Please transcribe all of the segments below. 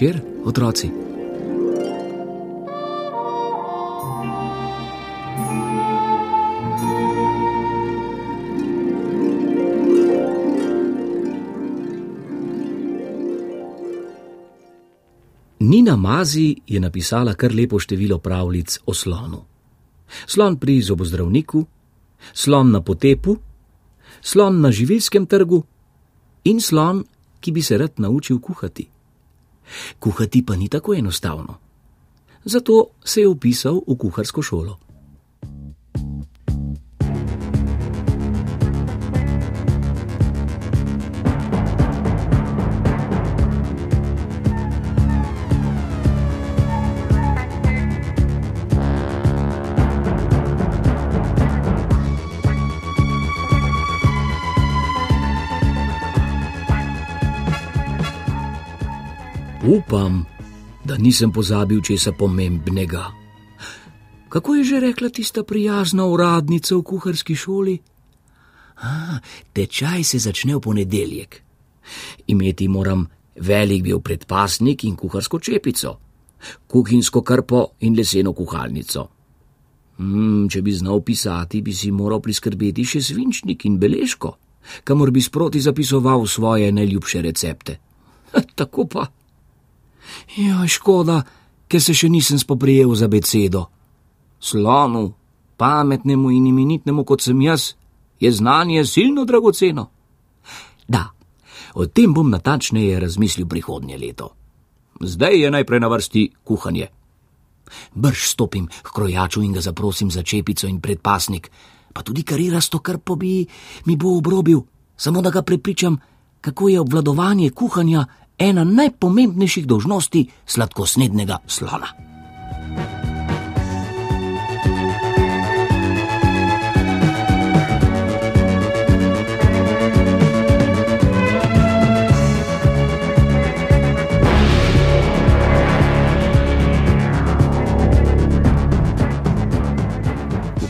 Večer, otroci. Nina Mazi je napisala kar lepo število pravljic o slonu. Slon pri zobozdravniku, slon na potepu, slon na živilskem trgu in slon, ki bi se rad naučil kuhati. Kuhati pa ni tako enostavno. Zato se je upisal v kuharsko šolo. Upam, da nisem pozabil česa pomembnega. Kako je že rekla tista prijazna uradnica v kuharski šoli? A, tečaj se začne v ponedeljek. Imeti moram velik bil predpasnik in kuharsko čepico, kuhinsko krpo in leseno kuhalnico. Hmm, če bi znal pisati, bi si moral priskrbeti še svinčnik in beležko, kamor bi sproti zapisoval svoje najljubše recepte. Tako pa. Ja, škoda, ker se še nisem spoprijel za besedo. Slonu, pametnemu in imenitnemu kot sem jaz, je znanje silno dragoceno. Da, o tem bom natančneje razmislil prihodnje leto. Zdaj je najprej na vrsti kuhanje. Brž stopim k krojaču in ga zaprosim za čepico in predpasnik, pa tudi karirasto krpo bi mi bo obrobil, samo da ga prepričam, kako je obvladovanje kuhanja ena najpomembnejših dožnosti sladkosnednega slona.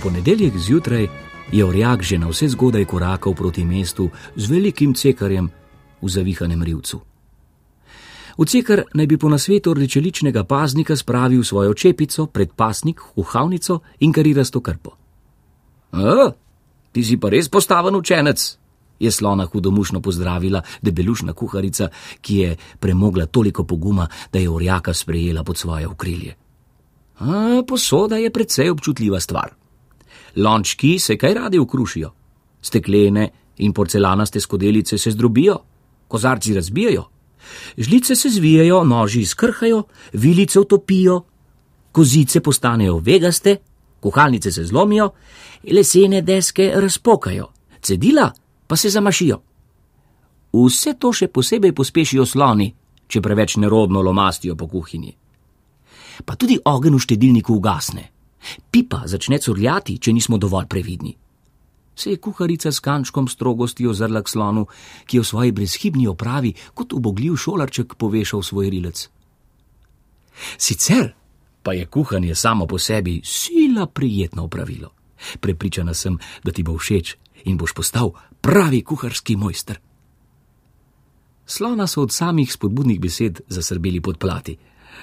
Ponedeljek zjutraj je orjak že na vse zgodaj korakal proti mestu z velikim cekarjem v zavihanem rivcu. Vcekar naj bi po nasvetu rdečeličnega paznika spravil svojo čepico, predpasnik, uhavnico in karirasto krpo. A, ti si pa res postaven učenec, je slona hudomušno pozdravila debelušna kuharica, ki je premogla toliko poguma, da je orjaka sprejela pod svoje okrilje. A, posoda je precej občutljiva stvar. Lončki se kaj radi ukrušijo, steklene in porcelanaste skodelice se zdrobijo, kozarci razbijajo. Žlice se zvijajo, noži izkrhajo, vilice utopijo, kozice postanejo vegaste, kuhalnice se zlomijo, lesene deske razpokajo, cedila pa se zamašijo. Vse to še posebej pospešijo sloni, če preveč nerodno lomastijo po kuhinji. Pa tudi ogen v štedilniku ugasne, pipa začne curljati, če nismo dovolj previdni se je kuharica s kančkom strogosti ozrla k slonu, ki je v svoji brezhibni opravi kot ubogljiv šolarček povešal svoj rilec. Sicer pa je kuhanje samo po sebi sila prijetno opravilo. Prepričana sem, da ti bo všeč in boš postal pravi kuharski mojster. Slona so od samih spodbudnih besed zasrbeli pod plati.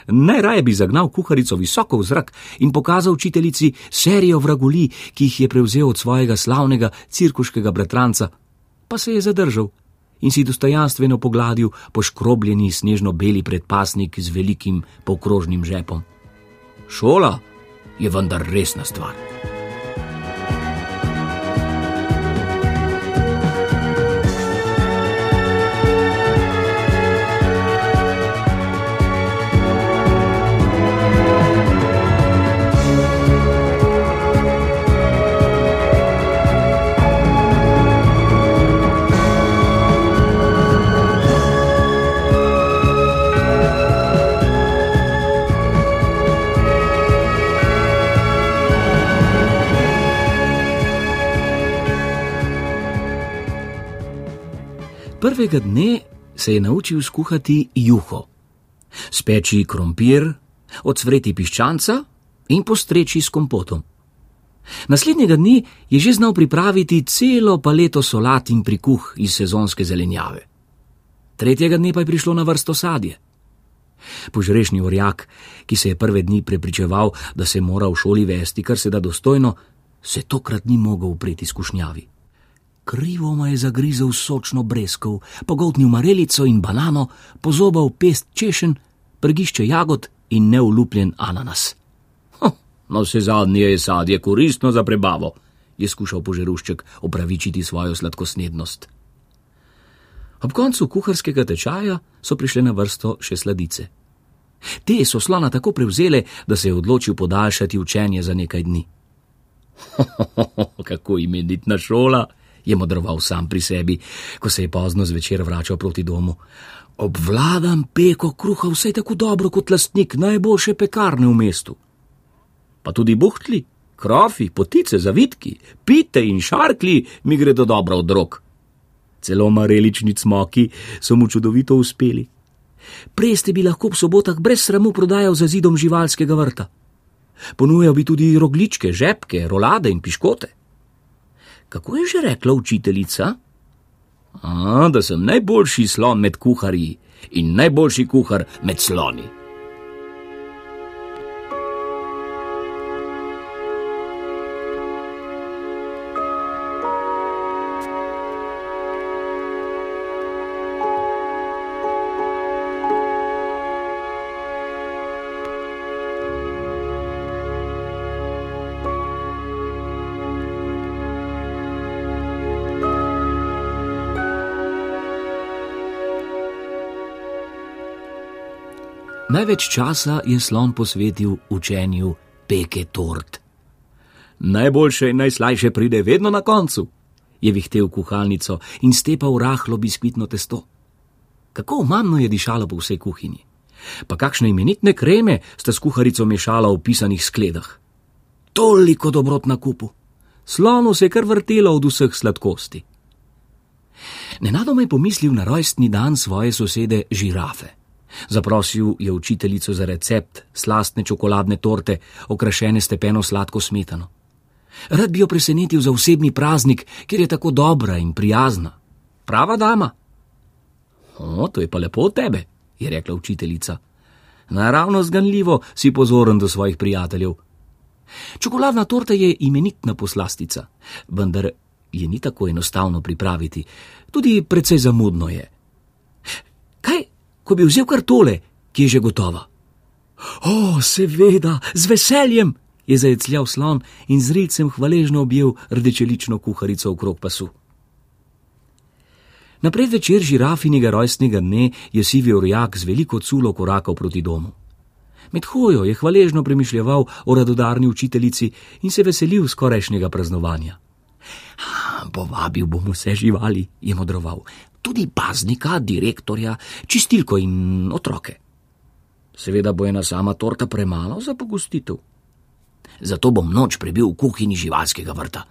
Najraje bi zagnal kuharico visoko v zrak in pokazal učiteljici serijo vraguli, ki jih je prevzel od svojega slavnega cirkuškega bratranca, pa se je zadržal in si dostojanstveno pogladil poškrobljeni snežno-beli predpasnik z velikim pokrožnim žepom. Šola je vendar resna stvar. Prvega dne se je naučil skuhati juho, speči krompir, odsvreti piščanca in postreči s kompotom. Naslednjega dne je že znal pripraviti celo paleto solat in prikuh iz sezonske zelenjave. Tretjega dne pa je prišlo na vrsto sadje. Požrešni orjak, ki se je prve dni prepričeval, da se mora v šoli vesti kar se da dostojno, se tokrat ni mogel upreti skušnjavi. Krivo mu je zagrizel sočno breskov, pogoltnil marelico in banano, pozobal pest češen, prgišče jagod in neulupljen ananas. No, vse zadnje je sadje koristno za prebavo, je skušal požerušček opravičiti svojo sladkosnednost. Ob koncu kuharskega tečaja so prišle na vrsto še sladice. Te so slona tako prevzele, da se je odločil podaljšati učenje za nekaj dni. Kako imenitna šola, je modroval sam pri sebi, ko se je pozno zvečer vračal proti domu. Obvladam peko kruha vse tako dobro kot lastnik najboljše pekarne v mestu. Pa tudi buhtli, krofi, potice, zavitki, pite in šarkli mi gredo dobro od rok. Celo marelični cmoki so mu čudovito uspeli. Prej ste bi lahko v sobotah brez sramu prodajal za zidom živalskega vrta. Ponujal bi tudi rogličke, žepke, rolade in piškote. Kako je že rekla učiteljica? A, da sem najboljši slon med kuharji in najboljši kuhar med sloni. Največ časa je slon posvetil učenju peke tort. Najboljše in najslajše pride vedno na koncu, je vihtel kuhalnico in stepal rahlo biskvitno testo. Kako omamno je dišalo po vsej kuhinji. Pa kakšne imenitne kreme sta s kuharico mešala v pisanih skledah. Toliko dobrot na kupu. Slonu se je kar vrtelo od vseh sladkosti. Nenadoma je pomislil na rojstni dan svoje sosede žirafe. Zaprosil je učiteljico za recept slastne čokoladne torte, okrašene stepeno sladko smetano. Rad bi jo presenetil za osebni praznik, ker je tako dobra in prijazna. Prava dama. O, to je pa lepo od tebe, je rekla učiteljica. Naravno zganljivo si pozoren do svojih prijateljev. Čokoladna torta je imenitna poslastica, vendar je ni tako enostavno pripraviti, tudi precej zamudno je ko bi vzel kar tole, ki je že gotova. O, seveda, z veseljem, je zajecljal slon in z rilcem hvaležno objel rdečelično kuharico okrog pasu. Na predvečer žirafinega rojstnega dne je sivi orjak z veliko culo korakal proti domu. Med hojo je hvaležno premišljeval o radodarni učiteljici in se veselil skorajšnjega praznovanja. Povabil bom vse živali, je modroval, tudi paznika, direktorja, čistilko in otroke. Seveda bo ena sama torta premalo za pogostitev. Zato bom noč prebil v kuhinji živalskega vrta.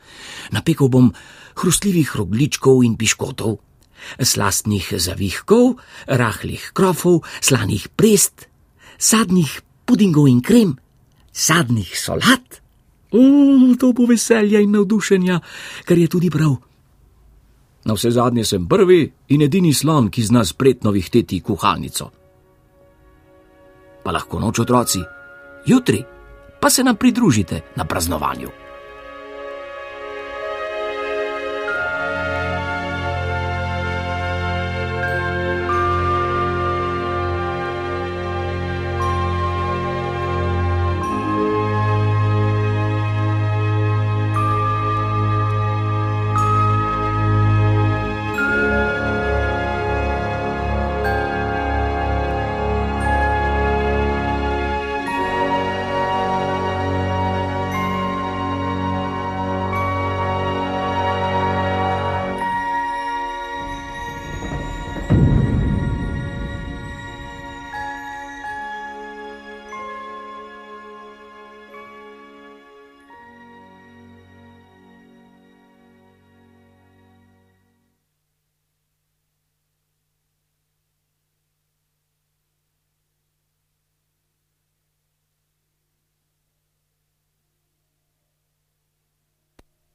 Napekel bom hrustljivih rogličkov in piškotov, slastnih zavihkov, rahlih krofov, slanih prest, sadnih pudingov in krem, sadnih solat. O, to bo veselja in navdušenja, kar je tudi prav. Na vse zadnje sem prvi in edini slon, ki zna spretno vihteti kuhalnico. Pa lahko noč otroci, jutri pa se nam pridružite na praznovanju.